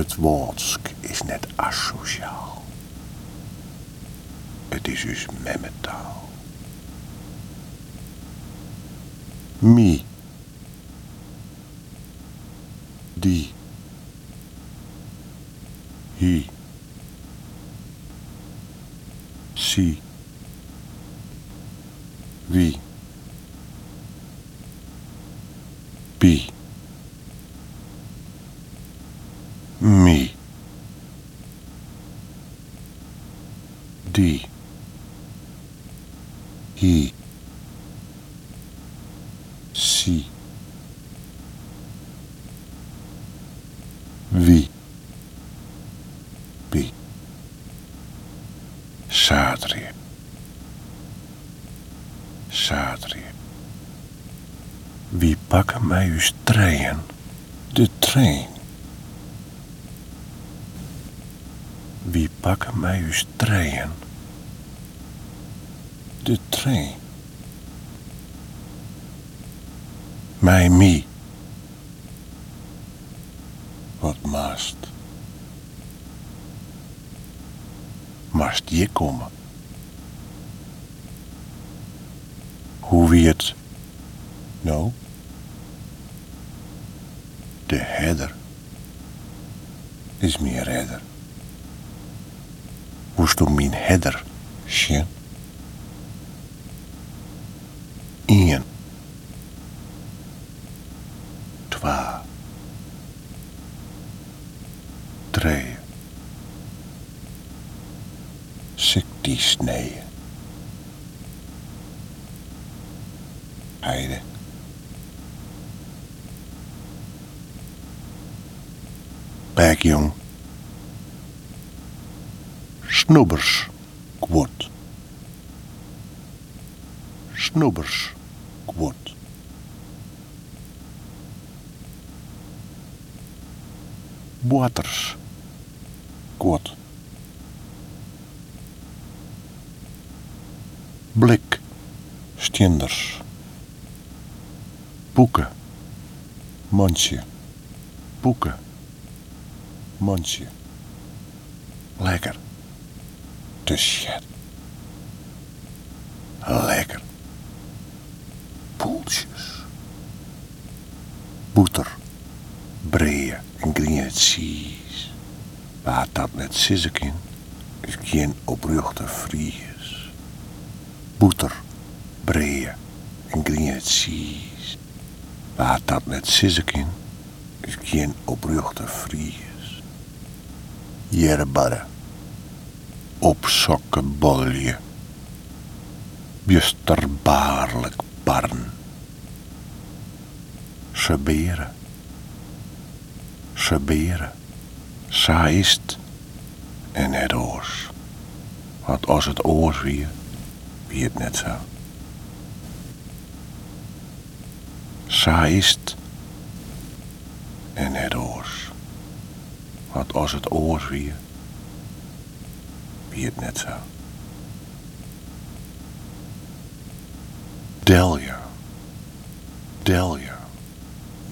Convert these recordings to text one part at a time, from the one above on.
Het woordsk is net asociaal. Het is dus memmetaal. Mi. Die. Hi. Si. Wie. Bi. Mi. Die. Hi. Si. Wie. Bi. Sadrie. Sadrie. Wie pakken mij uw trein? De trein. Wie pakken mij uw trein? De trein. Mij mi. Wat maast. Maast je komen. Hoe wie het nou? De herder is mijn redder. Woest du mijn herder, Sjen? Ien. Twa. Drie. Heide. Bergjong. Snobbers. Kwot. Snobbers. Kwot. Waters. Kwot. Blik. Stjenders. Boeken. Mondje. Boeken. Mondje. Lekker. Shit. Lekker. Boeter. Breeën en cheese. Waar dat met sissekin is geen opruchte vries. Boeter. Breeën en cheese. Waar dat met sissekin is geen opruchte vries. Op sokken bolje. Bjusterbaarlijk barn. Seberen. Seberen. Sa. En het oors. Want als het oors wie, wie het net zo. Sa is. En het oors. Want als het oors wie, wie het net zo. Delia. Delia.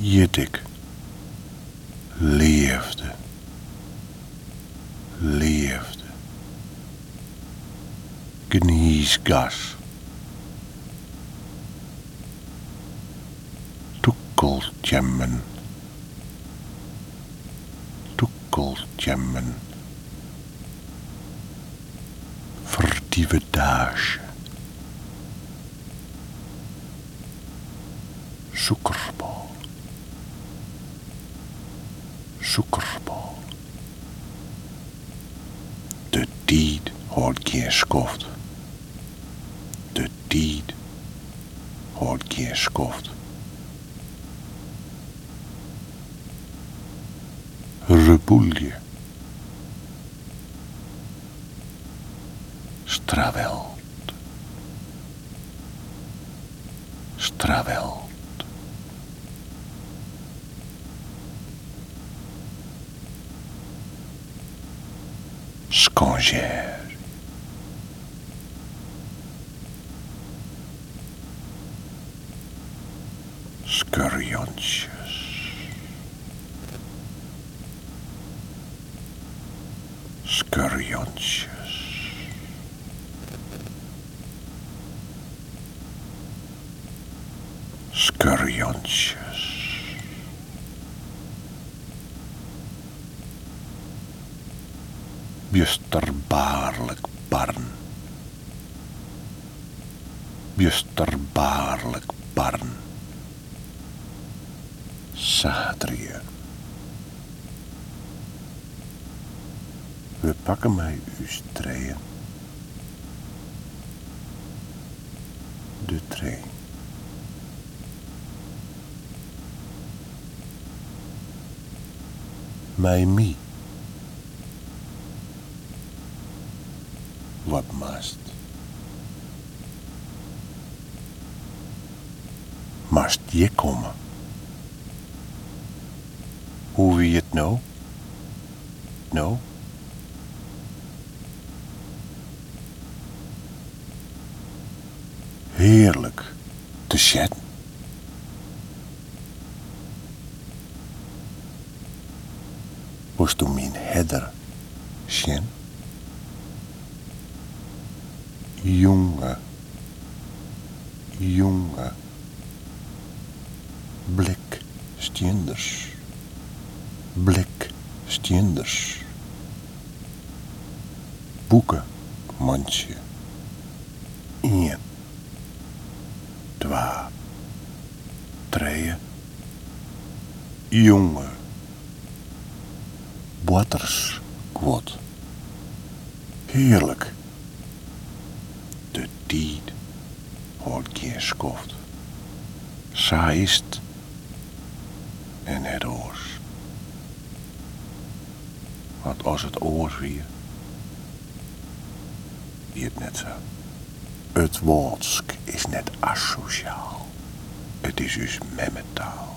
Jittik. Leefde. Leefde. Gniesgas. Toekeltjemmen. Toekeltjemmen. Verdievedage. Zoekerbal. Zoekerbal. De tijd hoort geen skoft. De tijd hoort geen skoft. concierge. Skurjąc się. Skurjąc się. Skurjąc się. Bjusterbaarlijk barn. Bjusterbaarlijk barn. Sadrie. We pakken mij uw treien. De trein. Mij mie. Wat mast. Je komen. Hoe wie het nou? Nou? Heerlijk te chatten. Was toen mijn herder sjen? Jonge, jonge, blik stienders, blik stienders. Boeken, mandje, één, twee, drie, jonge, botters, kwot. Heerlijk. De tijd hoort geen skoft. Zij is en het oors. Want als het oors weer, wie het net zo. Het woordsk is net asociaal. Het is dus memmetaal.